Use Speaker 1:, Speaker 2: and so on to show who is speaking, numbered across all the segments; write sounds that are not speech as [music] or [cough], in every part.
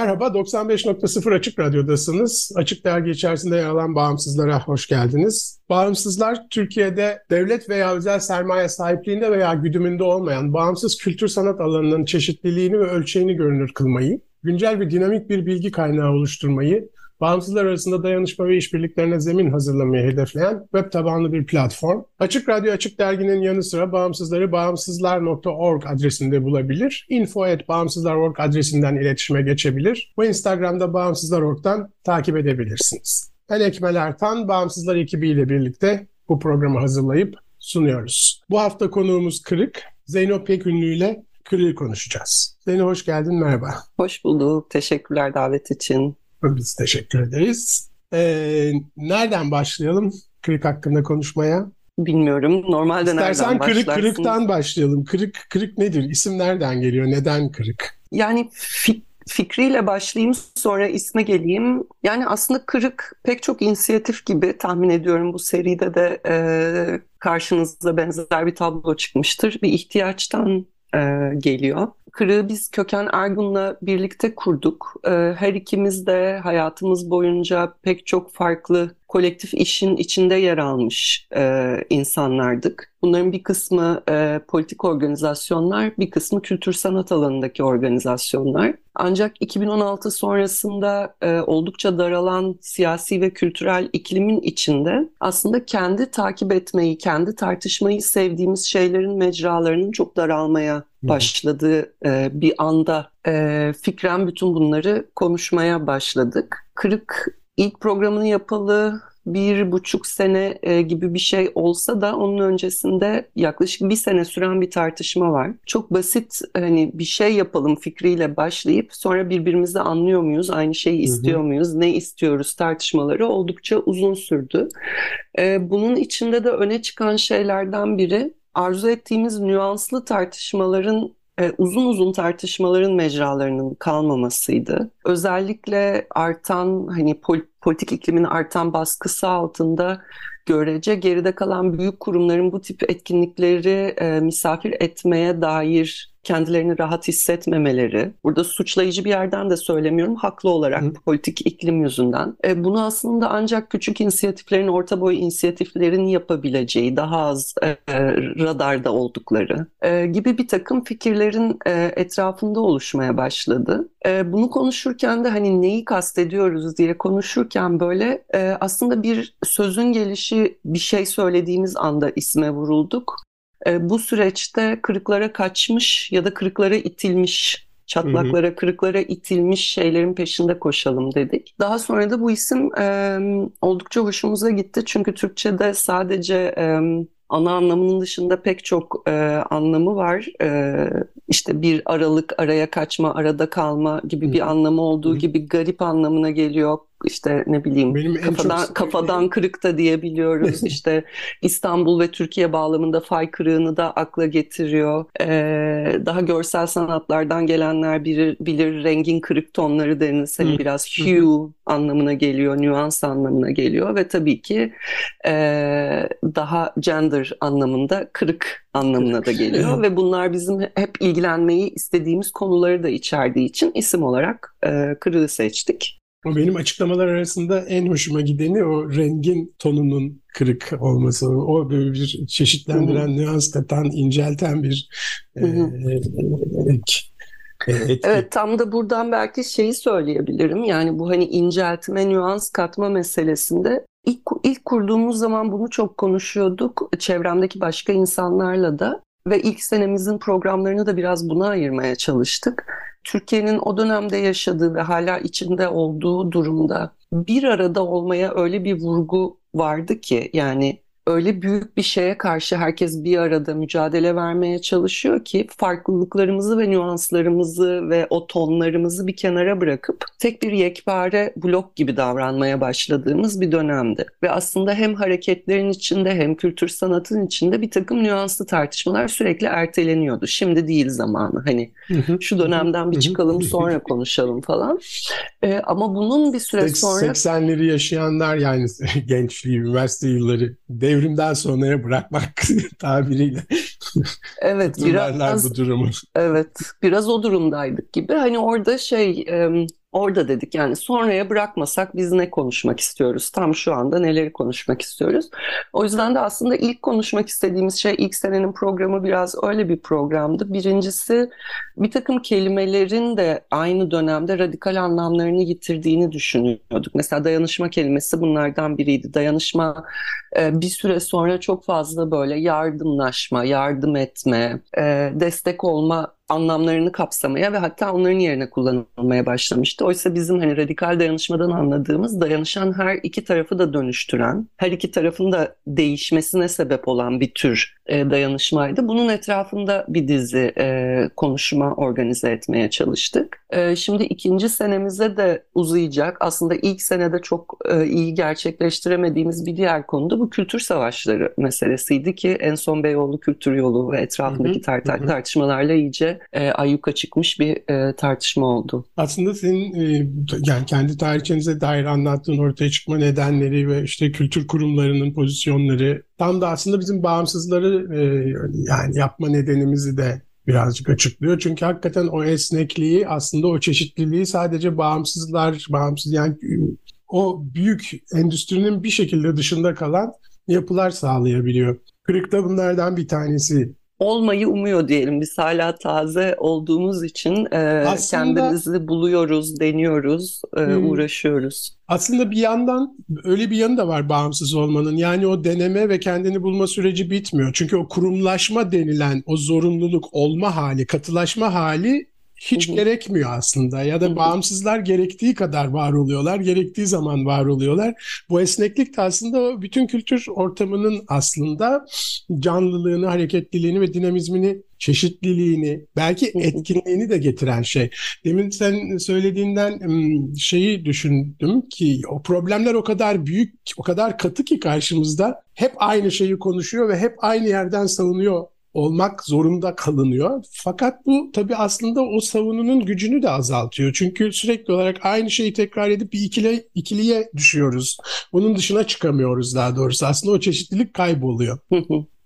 Speaker 1: Merhaba, 95.0 Açık Radyo'dasınız. Açık Dergi içerisinde yer alan Bağımsızlara hoş geldiniz. Bağımsızlar, Türkiye'de devlet veya özel sermaye sahipliğinde veya güdümünde olmayan bağımsız kültür sanat alanının çeşitliliğini ve ölçeğini görünür kılmayı, güncel ve dinamik bir bilgi kaynağı oluşturmayı, bağımsızlar arasında dayanışma ve işbirliklerine zemin hazırlamayı hedefleyen web tabanlı bir platform. Açık Radyo Açık Dergi'nin yanı sıra bağımsızları bağımsızlar.org adresinde bulabilir. info.bağımsızlar.org adresinden iletişime geçebilir ve Instagram'da bağımsızlar.org'dan takip edebilirsiniz. Ben Ekmel Ertan, Bağımsızlar ekibiyle birlikte bu programı hazırlayıp sunuyoruz. Bu hafta konuğumuz Kırık. Zeyno Pekünlü ile Kırık'ı konuşacağız. Zeyno hoş geldin, merhaba.
Speaker 2: Hoş bulduk. Teşekkürler davet için.
Speaker 1: Biz teşekkür ederiz. Ee, nereden başlayalım kırık hakkında konuşmaya?
Speaker 2: Bilmiyorum. Normalde
Speaker 1: İstersen
Speaker 2: nereden
Speaker 1: kırık
Speaker 2: başlarsın?
Speaker 1: kırıktan başlayalım. Kırık kırık nedir? İsim nereden geliyor? Neden kırık?
Speaker 2: Yani fi- fikriyle başlayayım sonra isme geleyim. Yani aslında kırık pek çok inisiyatif gibi tahmin ediyorum bu seride de e, karşınıza benzer bir tablo çıkmıştır. Bir ihtiyaçtan e, geliyor. Kırığı biz Köken Ergun'la birlikte kurduk. E, her ikimiz de hayatımız boyunca pek çok farklı kolektif işin içinde yer almış e, insanlardık. Bunların bir kısmı e, politik organizasyonlar, bir kısmı kültür sanat alanındaki organizasyonlar. Ancak 2016 sonrasında e, oldukça daralan siyasi ve kültürel iklimin içinde aslında kendi takip etmeyi, kendi tartışmayı sevdiğimiz şeylerin mecralarının çok daralmaya başladığı e, bir anda e, fikren bütün bunları konuşmaya başladık. Kırık ilk programını yapalı bir buçuk sene e, gibi bir şey olsa da onun öncesinde yaklaşık bir sene süren bir tartışma var. Çok basit hani bir şey yapalım fikriyle başlayıp sonra birbirimizi anlıyor muyuz, aynı şeyi istiyor muyuz, ne istiyoruz tartışmaları oldukça uzun sürdü. E, bunun içinde de öne çıkan şeylerden biri arzu ettiğimiz nüanslı tartışmaların e, uzun uzun tartışmaların mecralarının kalmamasıydı. Özellikle artan hani pol- politik iklimin artan baskısı altında görece geride kalan büyük kurumların bu tip etkinlikleri e, misafir etmeye dair kendilerini rahat hissetmemeleri. Burada suçlayıcı bir yerden de söylemiyorum. Haklı olarak
Speaker 1: Hı.
Speaker 2: politik iklim yüzünden. E, bunu aslında ancak küçük inisiyatiflerin, orta boy inisiyatiflerin yapabileceği, daha az e, radarda oldukları e, gibi bir takım fikirlerin e, etrafında oluşmaya başladı. E, bunu konuşurken de hani neyi kastediyoruz diye konuşurken böyle e, aslında bir sözün gelişi bir şey söylediğimiz anda isme vurulduk. E, bu süreçte kırıklara kaçmış ya da kırıklara itilmiş, çatlaklara, kırıklara itilmiş şeylerin peşinde koşalım dedik. Daha sonra da bu isim e, oldukça hoşumuza gitti. Çünkü Türkçe'de sadece e, ana anlamının dışında pek çok e, anlamı var. E, işte bir aralık, araya kaçma, arada kalma gibi bir anlamı olduğu gibi garip anlamına geliyor. İşte ne bileyim
Speaker 1: Benim en çok
Speaker 2: kafadan kafadan kırık da diyebiliyoruz. [laughs] İşte İstanbul ve Türkiye bağlamında fay kırığını da akla getiriyor. Ee, daha görsel sanatlardan gelenler bilir, bilir rengin kırık tonları deniz hani
Speaker 1: Hı.
Speaker 2: biraz hue anlamına geliyor, nüans anlamına geliyor ve tabii ki ee, daha gender anlamında kırık anlamına da geliyor ve bunlar bizim hep ilgilenmeyi istediğimiz konuları da içerdiği için isim olarak ee, kırığı seçtik.
Speaker 1: O benim açıklamalar arasında en hoşuma gideni o rengin tonunun kırık olması. O böyle bir çeşitlendiren, nüans katan, incelten bir e,
Speaker 2: hı.
Speaker 1: e, ek- e, etki.
Speaker 2: Evet tam da buradan belki şeyi söyleyebilirim. Yani bu hani inceltme, nüans katma meselesinde ilk, ilk kurduğumuz zaman bunu çok konuşuyorduk. Çevremdeki başka insanlarla da. Ve ilk senemizin programlarını da biraz buna ayırmaya çalıştık. Türkiye'nin o dönemde yaşadığı ve hala içinde olduğu durumda bir arada olmaya öyle bir vurgu vardı ki yani öyle büyük bir şeye karşı herkes bir arada mücadele vermeye çalışıyor ki farklılıklarımızı ve nüanslarımızı ve o tonlarımızı bir kenara bırakıp tek bir yekpare blok gibi davranmaya başladığımız bir dönemdi. Ve aslında hem hareketlerin içinde hem kültür sanatın içinde bir takım nüanslı tartışmalar sürekli erteleniyordu. Şimdi değil zamanı hani şu dönemden bir çıkalım sonra konuşalım falan. Ee, ama bunun bir süre sonra...
Speaker 1: 80'leri yaşayanlar yani [laughs] gençliği, üniversite yılları devrimden sonraya bırakmak [laughs] tabiriyle.
Speaker 2: Evet biraz
Speaker 1: bu durumu.
Speaker 2: Evet biraz o durumdaydık gibi. Hani orada şey Orada dedik yani sonraya bırakmasak biz ne konuşmak istiyoruz? Tam şu anda neleri konuşmak istiyoruz? O yüzden de aslında ilk konuşmak istediğimiz şey ilk senenin programı biraz öyle bir programdı. Birincisi bir takım kelimelerin de aynı dönemde radikal anlamlarını yitirdiğini düşünüyorduk. Mesela dayanışma kelimesi bunlardan biriydi. Dayanışma bir süre sonra çok fazla böyle yardımlaşma, yardım etme, destek olma anlamlarını kapsamaya ve hatta onların yerine kullanılmaya başlamıştı. Oysa bizim hani radikal dayanışmadan anladığımız dayanışan her iki tarafı da dönüştüren, her iki tarafın da değişmesine sebep olan bir tür e, dayanışmaydı. Bunun etrafında bir dizi e, konuşma organize etmeye çalıştık. E, şimdi ikinci senemize de uzayacak. Aslında ilk senede çok e, iyi gerçekleştiremediğimiz bir diğer konu da bu kültür savaşları meselesiydi ki en son Beyoğlu Kültür Yolu ve etrafındaki tar tar tartışmalarla iyice e, ayyuka çıkmış bir e, tartışma oldu.
Speaker 1: Aslında senin e, yani kendi tarihçenize dair anlattığın ortaya çıkma nedenleri ve işte kültür kurumlarının pozisyonları tam da aslında bizim bağımsızları e, yani yapma nedenimizi de birazcık açıklıyor. Çünkü hakikaten o esnekliği aslında o çeşitliliği sadece bağımsızlar, bağımsız yani o büyük endüstrinin bir şekilde dışında kalan yapılar sağlayabiliyor. Kırık'ta bunlardan bir tanesi
Speaker 2: olmayı umuyor diyelim. Biz hala taze olduğumuz için e, aslında, kendimizi buluyoruz, deniyoruz, e, hmm, uğraşıyoruz.
Speaker 1: Aslında bir yandan öyle bir yanı da var bağımsız olmanın. Yani o deneme ve kendini bulma süreci bitmiyor. Çünkü o kurumlaşma denilen o zorunluluk olma hali, katılaşma hali hiç hı hı. gerekmiyor aslında ya da hı hı. bağımsızlar gerektiği kadar var oluyorlar, gerektiği zaman var oluyorlar. Bu esneklik de aslında bütün kültür ortamının aslında canlılığını, hareketliliğini ve dinamizmini çeşitliliğini, belki etkinliğini de getiren şey. Demin sen söylediğinden şeyi düşündüm ki o problemler o kadar büyük, o kadar katı ki karşımızda hep aynı şeyi konuşuyor ve hep aynı yerden savunuyor olmak zorunda kalınıyor. Fakat bu tabii aslında o savununun gücünü de azaltıyor. Çünkü sürekli olarak aynı şeyi tekrar edip bir ikili, ikiliye düşüyoruz. Bunun dışına çıkamıyoruz daha doğrusu. Aslında o çeşitlilik kayboluyor.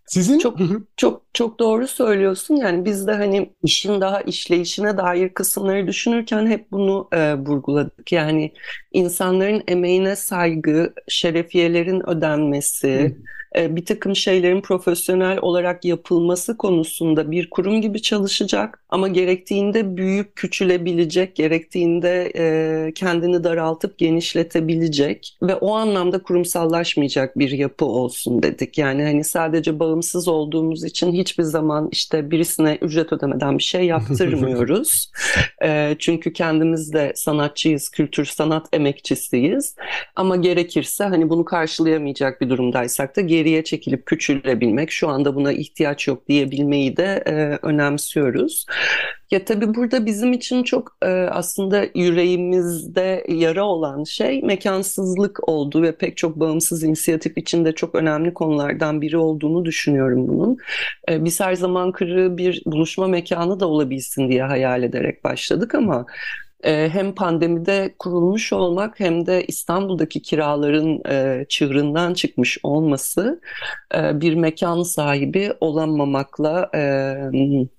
Speaker 2: Sizin çok çok çok doğru söylüyorsun. Yani biz de hani işin daha işleyişine dair kısımları düşünürken hep bunu e, vurguladık. Yani insanların emeğine saygı, şerefiyelerin ödenmesi, e, bir takım şeylerin profesyonel olarak yapılması konusunda bir kurum gibi çalışacak ama gerektiğinde büyük küçülebilecek, gerektiğinde e, kendini daraltıp genişletebilecek ve o anlamda kurumsallaşmayacak bir yapı olsun dedik. Yani hani sadece bağımsız olduğumuz için hiçbir zaman işte birisine ücret ödemeden bir şey yaptırmıyoruz. [laughs] e, çünkü kendimiz de sanatçıyız, kültür sanat emekçisiyiz. Ama gerekirse hani bunu karşılayamayacak bir durumdaysak da geri geriye çekilip küçülebilmek, şu anda buna ihtiyaç yok diyebilmeyi de e, önemsiyoruz. Ya tabii burada bizim için çok e, aslında yüreğimizde yara olan şey mekansızlık oldu ve pek çok bağımsız inisiyatif içinde çok önemli konulardan biri olduğunu düşünüyorum bunun. E, biz her zaman kırığı bir buluşma mekanı da olabilsin diye hayal ederek başladık ama ee, hem pandemide kurulmuş olmak hem de İstanbul'daki kiraların e, çığırından çıkmış olması e, bir mekan sahibi olamamakla e,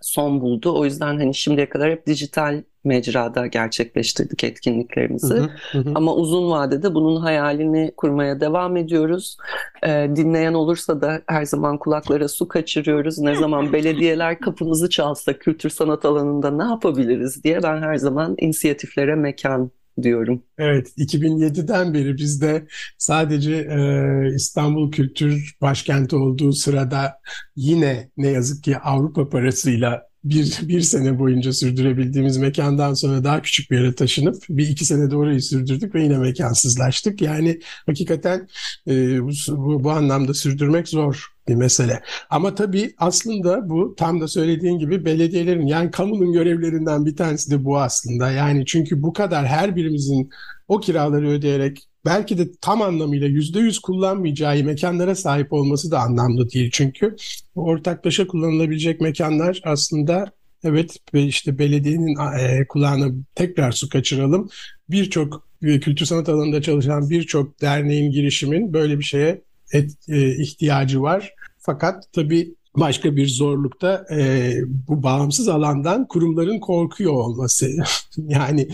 Speaker 2: son buldu. O yüzden hani şimdiye kadar hep dijital mecrada gerçekleştirdik etkinliklerimizi. Hı hı, hı. Ama uzun vadede bunun hayalini kurmaya devam ediyoruz. Ee, dinleyen olursa da her zaman kulaklara su kaçırıyoruz. Ne zaman belediyeler kapımızı çalsa kültür sanat alanında ne yapabiliriz diye ben her zaman inisiyatiflere mekan diyorum.
Speaker 1: Evet, 2007'den beri bizde sadece e, İstanbul Kültür Başkenti olduğu sırada yine ne yazık ki Avrupa parasıyla bir, bir sene boyunca sürdürebildiğimiz mekandan sonra daha küçük bir yere taşınıp bir iki sene de orayı sürdürdük ve yine mekansızlaştık. Yani hakikaten e, bu, bu anlamda sürdürmek zor bir mesele. Ama tabii aslında bu tam da söylediğin gibi belediyelerin yani kamunun görevlerinden bir tanesi de bu aslında. Yani çünkü bu kadar her birimizin o kiraları ödeyerek belki de tam anlamıyla yüzde yüz kullanmayacağı mekanlara sahip olması da anlamlı değil. Çünkü ortaklaşa kullanılabilecek mekanlar aslında evet işte belediyenin e, kulağına tekrar su kaçıralım. Birçok e, kültür sanat alanında çalışan birçok derneğin girişimin böyle bir şeye et, e, ihtiyacı var. Fakat tabii başka bir zorlukta e, bu bağımsız alandan kurumların korkuyor olması. [laughs] yani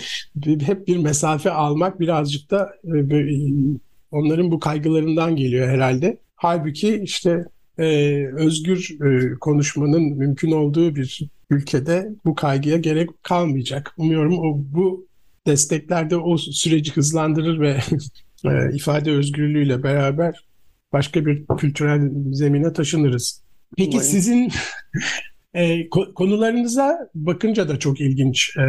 Speaker 1: hep bir mesafe almak birazcık da e, onların bu kaygılarından geliyor herhalde. Halbuki işte e, özgür e, konuşmanın mümkün olduğu bir ülkede bu kaygıya gerek kalmayacak. Umuyorum o bu destekler de o süreci hızlandırır ve [laughs] e, ifade özgürlüğüyle beraber başka bir kültürel zemine taşınırız. Peki Umarım. sizin [laughs] e, konularınıza bakınca da çok ilginç e,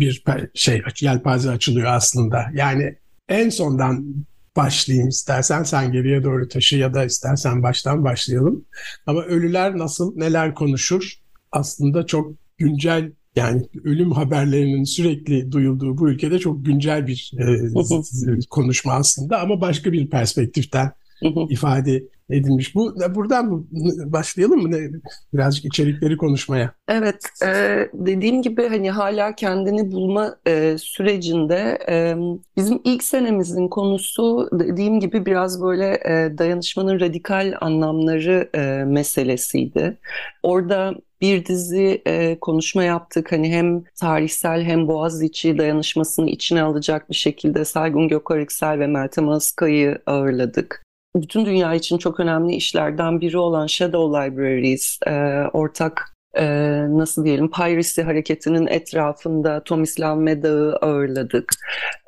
Speaker 1: bir şey yelpaze açılıyor aslında. Yani en sondan başlayayım istersen sen geriye doğru taşı ya da istersen baştan başlayalım. Ama ölüler nasıl neler konuşur aslında çok güncel yani ölüm haberlerinin sürekli duyulduğu bu ülkede çok güncel bir e, konuşma aslında ama başka bir perspektiften ifade edilmiş. Bu buradan başlayalım mı? Birazcık içerikleri konuşmaya.
Speaker 2: Evet, e, dediğim gibi hani hala kendini bulma e, sürecinde e, bizim ilk senemizin konusu dediğim gibi biraz böyle e, dayanışmanın radikal anlamları e, meselesiydi. Orada bir dizi e, konuşma yaptık. Hani hem tarihsel hem Boğaziçi dayanışmasını içine alacak bir şekilde Saygun Gökariksel ve Meltem Askay'ı ağırladık bütün dünya için çok önemli işlerden biri olan Shadow Libraries, e, ortak e, nasıl diyelim Piracy hareketinin etrafında Tomislav Meda'yı ağırladık.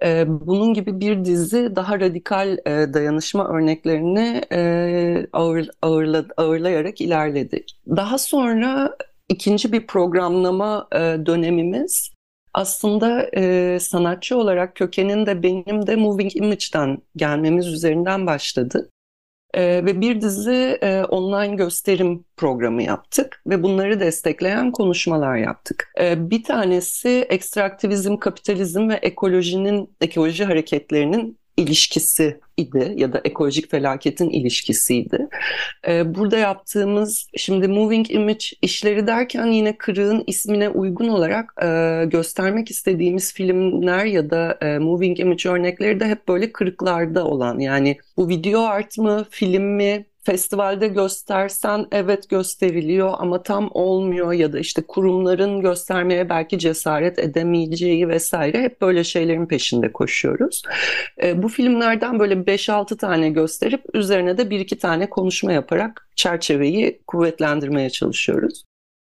Speaker 2: E, bunun gibi bir dizi daha radikal e, dayanışma örneklerini e, ağır, ağırla, ağırlayarak ilerledik. Daha sonra ikinci bir programlama e, dönemimiz aslında e, sanatçı olarak kökenin de benim de Moving Image'den gelmemiz üzerinden başladı. E, ve bir dizi e, online gösterim programı yaptık ve bunları destekleyen konuşmalar yaptık. E, bir tanesi ekstraktivizm, kapitalizm ve ekolojinin, ekoloji hareketlerinin ilişkisi idi ya da ekolojik felaketin ilişkisiydi. Ee, burada yaptığımız şimdi moving image işleri derken yine kırığın ismine uygun olarak e, göstermek istediğimiz filmler ya da e, moving image örnekleri de hep böyle kırıklarda olan yani bu video art mı film mi festivalde göstersen evet gösteriliyor ama tam olmuyor ya da işte kurumların göstermeye belki cesaret edemeyeceği vesaire hep böyle şeylerin peşinde koşuyoruz. E, bu filmlerden böyle 5-6 tane gösterip üzerine de 1-2 tane konuşma yaparak çerçeveyi kuvvetlendirmeye çalışıyoruz.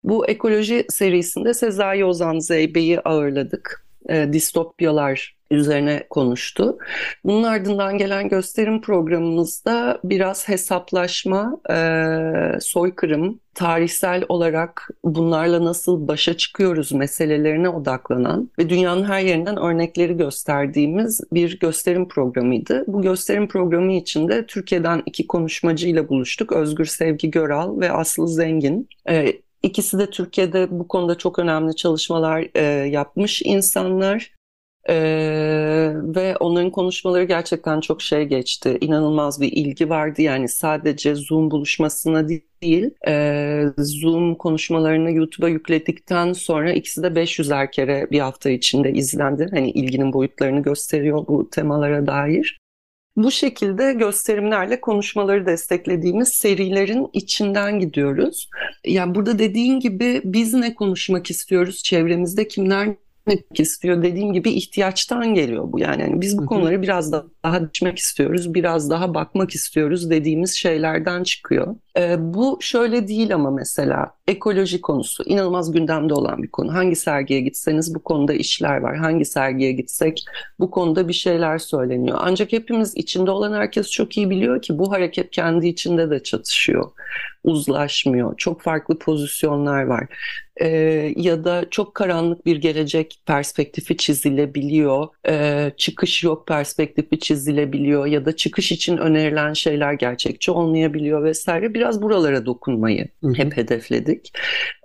Speaker 2: Bu ekoloji serisinde Sezai Ozan Zeybe'yi ağırladık. E, distopyalar üzerine konuştu. Bunun ardından gelen gösterim programımızda biraz hesaplaşma, e, soykırım, tarihsel olarak bunlarla nasıl başa çıkıyoruz meselelerine odaklanan ve dünyanın her yerinden örnekleri gösterdiğimiz bir gösterim programıydı. Bu gösterim programı içinde Türkiye'den iki konuşmacıyla buluştuk. Özgür Sevgi Göral ve Aslı Zengin. E, İkisi de Türkiye'de bu konuda çok önemli çalışmalar e, yapmış insanlar. Ee, ve onların konuşmaları gerçekten çok şey geçti. İnanılmaz bir ilgi vardı. Yani sadece Zoom buluşmasına değil, e, Zoom konuşmalarını YouTube'a yükledikten sonra ikisi de 500'er kere bir hafta içinde izlendi. Hani ilginin boyutlarını gösteriyor bu temalara dair. Bu şekilde gösterimlerle konuşmaları desteklediğimiz serilerin içinden gidiyoruz. Yani burada dediğin gibi biz ne konuşmak istiyoruz, çevremizde kimler etmek istiyor. Dediğim gibi ihtiyaçtan geliyor bu yani. yani biz bu konuları biraz daha, daha düşmek istiyoruz, biraz daha bakmak istiyoruz dediğimiz şeylerden çıkıyor. Ee, bu şöyle değil ama mesela ekoloji konusu inanılmaz gündemde olan bir konu. Hangi sergiye gitseniz bu konuda işler var. Hangi sergiye gitsek bu konuda bir şeyler söyleniyor. Ancak hepimiz içinde olan herkes çok iyi biliyor ki bu hareket kendi içinde de çatışıyor. Uzlaşmıyor. Çok farklı pozisyonlar var. E, ya da çok karanlık bir gelecek perspektifi çizilebiliyor, e, çıkış yok perspektifi çizilebiliyor ya da çıkış için önerilen şeyler gerçekçi olmayabiliyor vesaire. Biraz buralara dokunmayı hep hedefledik.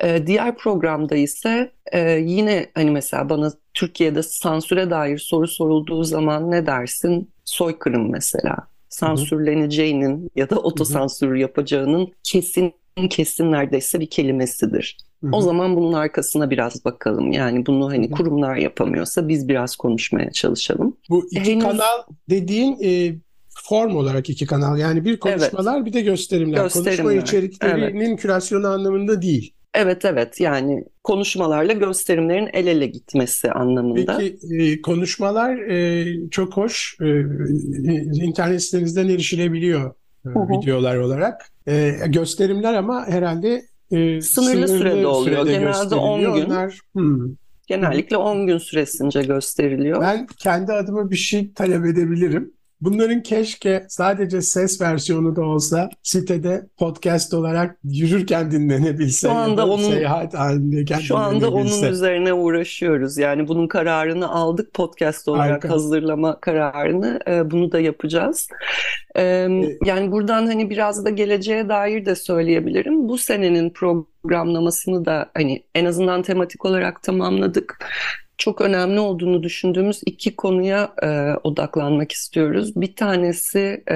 Speaker 2: E, diğer programda ise e, yine hani mesela bana Türkiye'de sansüre dair soru sorulduğu zaman ne dersin? Soykırım mesela. Sansürleneceğinin ya da otosansür yapacağının kesin kesin neredeyse bir kelimesidir.
Speaker 1: Hı hı.
Speaker 2: O zaman bunun arkasına biraz bakalım. Yani bunu hani
Speaker 1: Hı hı.
Speaker 2: kurumlar yapamıyorsa biz biraz konuşmaya çalışalım.
Speaker 1: Bu iki
Speaker 2: Henüz-
Speaker 1: kanal dediğin e, form olarak iki kanal. Yani bir konuşmalar bir de gösterimler. Konuşma
Speaker 2: Gösterimler,
Speaker 1: içeriklerinin kürasyonu anlamında değil.
Speaker 2: Evet evet yani konuşmalarla gösterimlerin el ele gitmesi anlamında.
Speaker 1: Peki e, konuşmalar e, çok hoş. E, internet sitenizden erişilebiliyor e,
Speaker 2: Hı hı.
Speaker 1: videolar olarak. E, gösterimler ama herhalde e,
Speaker 2: Sınırlı sürede oluyor.
Speaker 1: sürede
Speaker 2: Genelde 10
Speaker 1: gösteriliyor.
Speaker 2: gün.
Speaker 1: Onlar, hmm.
Speaker 2: Genellikle 10 gün süresince gösteriliyor.
Speaker 1: Ben kendi adıma bir şey talep edebilirim. Bunların keşke sadece ses versiyonu da olsa sitede podcast olarak yürürken dinlenebilse
Speaker 2: Şu anda
Speaker 1: da
Speaker 2: onun-
Speaker 1: seyahat halindeyken
Speaker 2: Şu anda onun üzerine uğraşıyoruz. Yani bunun kararını aldık podcast olarak
Speaker 1: Harika.
Speaker 2: hazırlama kararını. Ee, bunu da yapacağız. Ee, yani buradan hani biraz da geleceğe dair de söyleyebilirim. Bu senenin programlamasını da hani en azından tematik olarak tamamladık. Çok önemli olduğunu düşündüğümüz iki konuya e, odaklanmak istiyoruz. Bir tanesi e,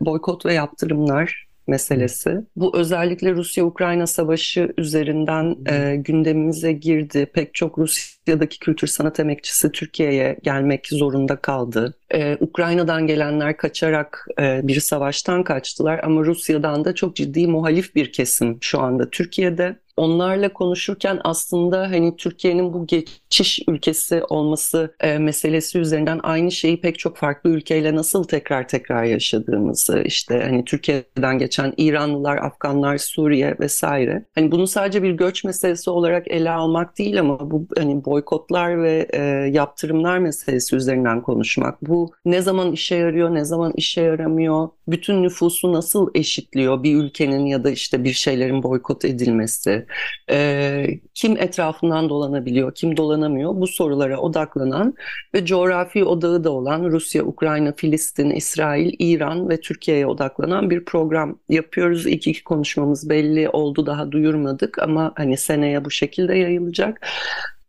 Speaker 2: boykot ve yaptırımlar meselesi. Bu özellikle Rusya-Ukrayna savaşı üzerinden e, gündemimize girdi. Pek çok Rusya'daki kültür sanat emekçisi Türkiye'ye gelmek zorunda kaldı. E, Ukrayna'dan gelenler kaçarak e, bir savaştan kaçtılar ama Rusya'dan da çok ciddi muhalif bir kesim şu anda Türkiye'de. Onlarla konuşurken aslında hani Türkiye'nin bu geçiş ülkesi olması e, meselesi üzerinden aynı şeyi pek çok farklı ülkeyle nasıl tekrar tekrar yaşadığımızı işte hani Türkiye'den geçen İranlılar, Afganlar, Suriye vesaire. Hani bunu sadece bir göç meselesi olarak ele almak değil ama bu hani boykotlar ve e, yaptırımlar meselesi üzerinden konuşmak. Bu ne zaman işe yarıyor, ne zaman işe yaramıyor? Bütün nüfusu nasıl eşitliyor bir ülkenin ya da işte bir şeylerin boykot edilmesi? Ee, kim etrafından dolanabiliyor, kim dolanamıyor? Bu sorulara odaklanan ve coğrafi odağı da olan Rusya, Ukrayna, Filistin, İsrail, İran ve Türkiye'ye odaklanan bir program yapıyoruz. İlk iki konuşmamız belli oldu daha duyurmadık ama hani seneye bu şekilde yayılacak.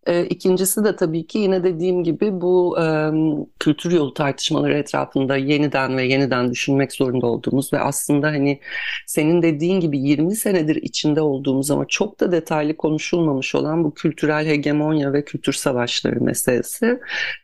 Speaker 2: E, İkincisi de tabii ki yine dediğim gibi bu e, kültür yolu tartışmaları etrafında yeniden ve yeniden düşünmek zorunda olduğumuz ve aslında hani senin dediğin gibi 20 senedir içinde olduğumuz ama çok da detaylı konuşulmamış olan bu kültürel hegemonya ve kültür savaşları meselesi.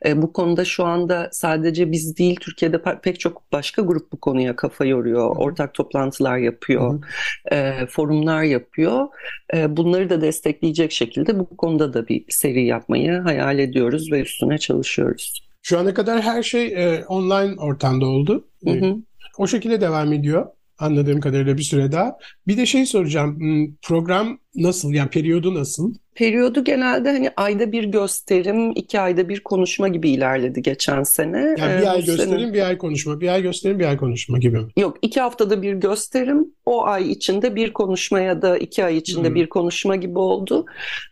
Speaker 2: E, bu konuda şu anda sadece biz değil Türkiye'de pe- pek çok başka grup bu konuya kafa yoruyor, ortak toplantılar yapıyor, e, forumlar yapıyor. E, bunları da destekleyecek şekilde bu konuda da bir seri yapmayı hayal ediyoruz ve üstüne çalışıyoruz.
Speaker 1: Şu ana kadar her şey e, online ortamda oldu.
Speaker 2: Hı
Speaker 1: E,
Speaker 2: hı.
Speaker 1: o şekilde devam ediyor. Anladığım kadarıyla bir süre daha. Bir de şey soracağım. Hmm, Program nasıl? Yani periyodu nasıl?
Speaker 2: Periyodu genelde hani ayda bir gösterim, iki ayda bir konuşma gibi ilerledi geçen sene.
Speaker 1: Yani
Speaker 2: Ee,
Speaker 1: bir ay
Speaker 2: bu sene-
Speaker 1: gösterim, bir ay konuşma. Bir ay gösterim, bir ay konuşma gibi mi?
Speaker 2: Yok, iki haftada bir gösterim, o ay içinde bir konuşma ya da iki ay içinde
Speaker 1: Hmm.
Speaker 2: bir konuşma gibi oldu.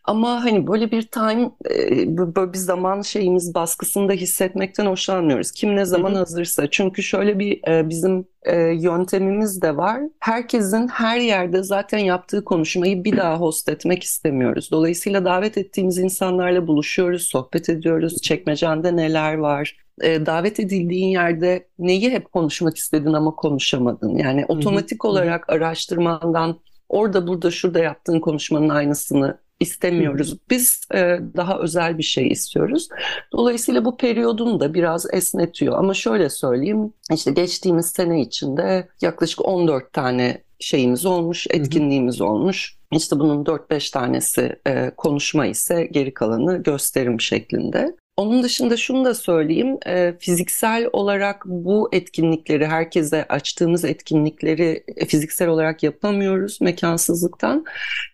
Speaker 2: Ama hani böyle bir time, e, böyle bir zaman şeyimiz baskısını da hissetmekten hoşlanmıyoruz. Kim ne zaman
Speaker 1: hı.
Speaker 2: hazırsa. Çünkü şöyle bir e, bizim e, yöntemimiz de var. Herkesin her yerde zaten yaptığı konuşmayı bir daha host etmek istemiyoruz. Dolayısıyla davet ettiğimiz insanlarla buluşuyoruz, sohbet ediyoruz. Çekmecende neler var? E, davet edildiğin yerde neyi hep konuşmak istedin ama konuşamadın? Yani otomatik
Speaker 1: hı.
Speaker 2: olarak araştırmandan orada burada şurada yaptığın konuşmanın aynısını istemiyoruz. Biz e, daha özel bir şey istiyoruz. Dolayısıyla bu periyodunu da biraz esnetiyor. Ama şöyle söyleyeyim, işte geçtiğimiz sene içinde yaklaşık 14 tane şeyimiz olmuş, etkinliğimiz olmuş. İşte bunun 4-5 tanesi e, konuşma ise geri kalanı gösterim şeklinde. Onun dışında şunu da söyleyeyim, e, fiziksel olarak bu etkinlikleri, herkese açtığımız etkinlikleri e, fiziksel olarak yapamıyoruz mekansızlıktan.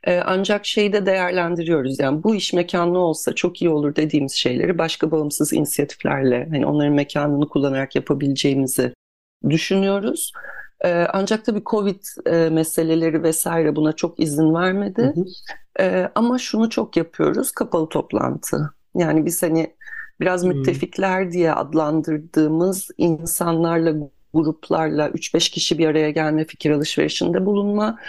Speaker 2: E, ancak şeyi de değerlendiriyoruz. Yani bu iş mekanlı olsa çok iyi olur dediğimiz şeyleri başka bağımsız inisiyatiflerle, hani onların mekanını kullanarak yapabileceğimizi düşünüyoruz. E, ancak tabii Covid e, meseleleri vesaire buna çok izin vermedi. Hı hı. E, ama şunu çok yapıyoruz, kapalı toplantı. Yani biz hani biraz müttefikler diye adlandırdığımız insanlarla, gruplarla 3-5 kişi bir araya gelme, fikir alışverişinde bulunma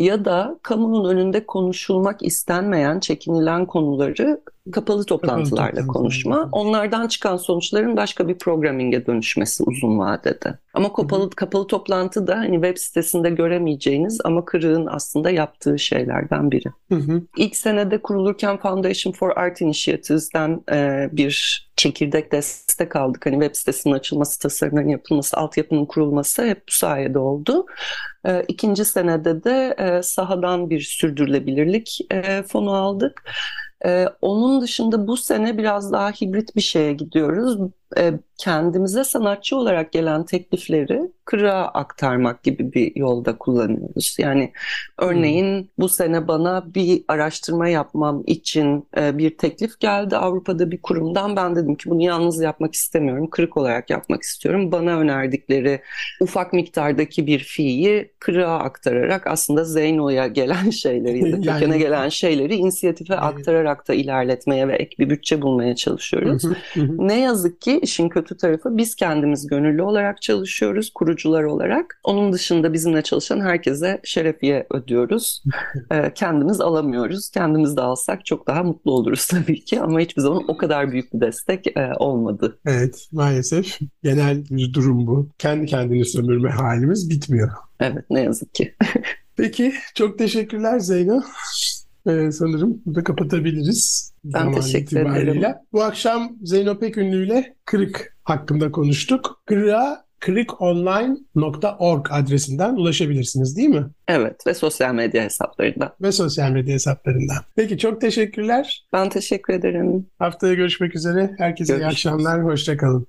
Speaker 2: ya da kamunun önünde konuşulmak istenmeyen, çekinilen konuları kapalı toplantılarla konuşma. Onlardan çıkan sonuçların başka bir programinge dönüşmesi uzun vadede. Ama kapalı, hı hı. kapalı toplantı da hani web sitesinde göremeyeceğiniz ama Kırık'ın aslında yaptığı şeylerden biri. Hı hı. İlk senede kurulurken Foundation for Art Initiatives'den e, bir çekirdek destek aldık. Hani web sitesinin açılması, tasarımların yapılması, altyapının kurulması hep bu sayede oldu. E, ikinci senede de e, sahadan bir sürdürülebilirlik e, fonu aldık. Ee, onun dışında bu sene biraz daha hibrit bir şeye gidiyoruz. Ee, kendimize sanatçı olarak gelen teklifleri kırığa aktarmak gibi bir yolda kullanıyoruz. Yani örneğin hmm. bu sene bana bir araştırma yapmam için e, bir teklif geldi Avrupa'da bir kurumdan. Ben dedim ki bunu yalnız yapmak istemiyorum, kırık olarak yapmak istiyorum. Bana önerdikleri ufak miktardaki bir fiyi kırığa aktararak aslında Zeyno'ya gelen [laughs] şeyleri ya da kökene gelen şeyleri inisiyatife aktararak da ilerletmeye ve ek bir bütçe bulmaya çalışıyoruz. ne yazık ki işin kötü tarafı biz kendimiz gönüllü olarak çalışıyoruz, kurucular olarak. Onun dışında bizimle çalışan herkese şerefiye ödüyoruz. [laughs] Ee, kendimiz alamıyoruz. Kendimiz de alsak çok daha mutlu oluruz [laughs] tabii ki ama hiçbir zaman o kadar büyük bir destek e, olmadı.
Speaker 1: Evet maalesef genel bir durum bu. Kendi kendini sömürme halimiz bitmiyor.
Speaker 2: Evet ne yazık ki. [laughs]
Speaker 1: Peki çok teşekkürler Zeyno. Ee, sanırım burada kapatabiliriz.
Speaker 2: Ben teşekkür itibariyle. ederim.
Speaker 1: Bu akşam Zeyno Pekünlü ile Kırık hakkında konuştuk. Kırık'a kırıkonline.org adresinden ulaşabilirsiniz değil mi?
Speaker 2: Evet ve sosyal medya hesaplarından.
Speaker 1: Ve sosyal medya hesaplarından. Peki çok teşekkürler.
Speaker 2: Ben teşekkür ederim.
Speaker 1: Haftaya görüşmek üzere. Herkese Görüşürüz. iyi akşamlar. Hoşçakalın.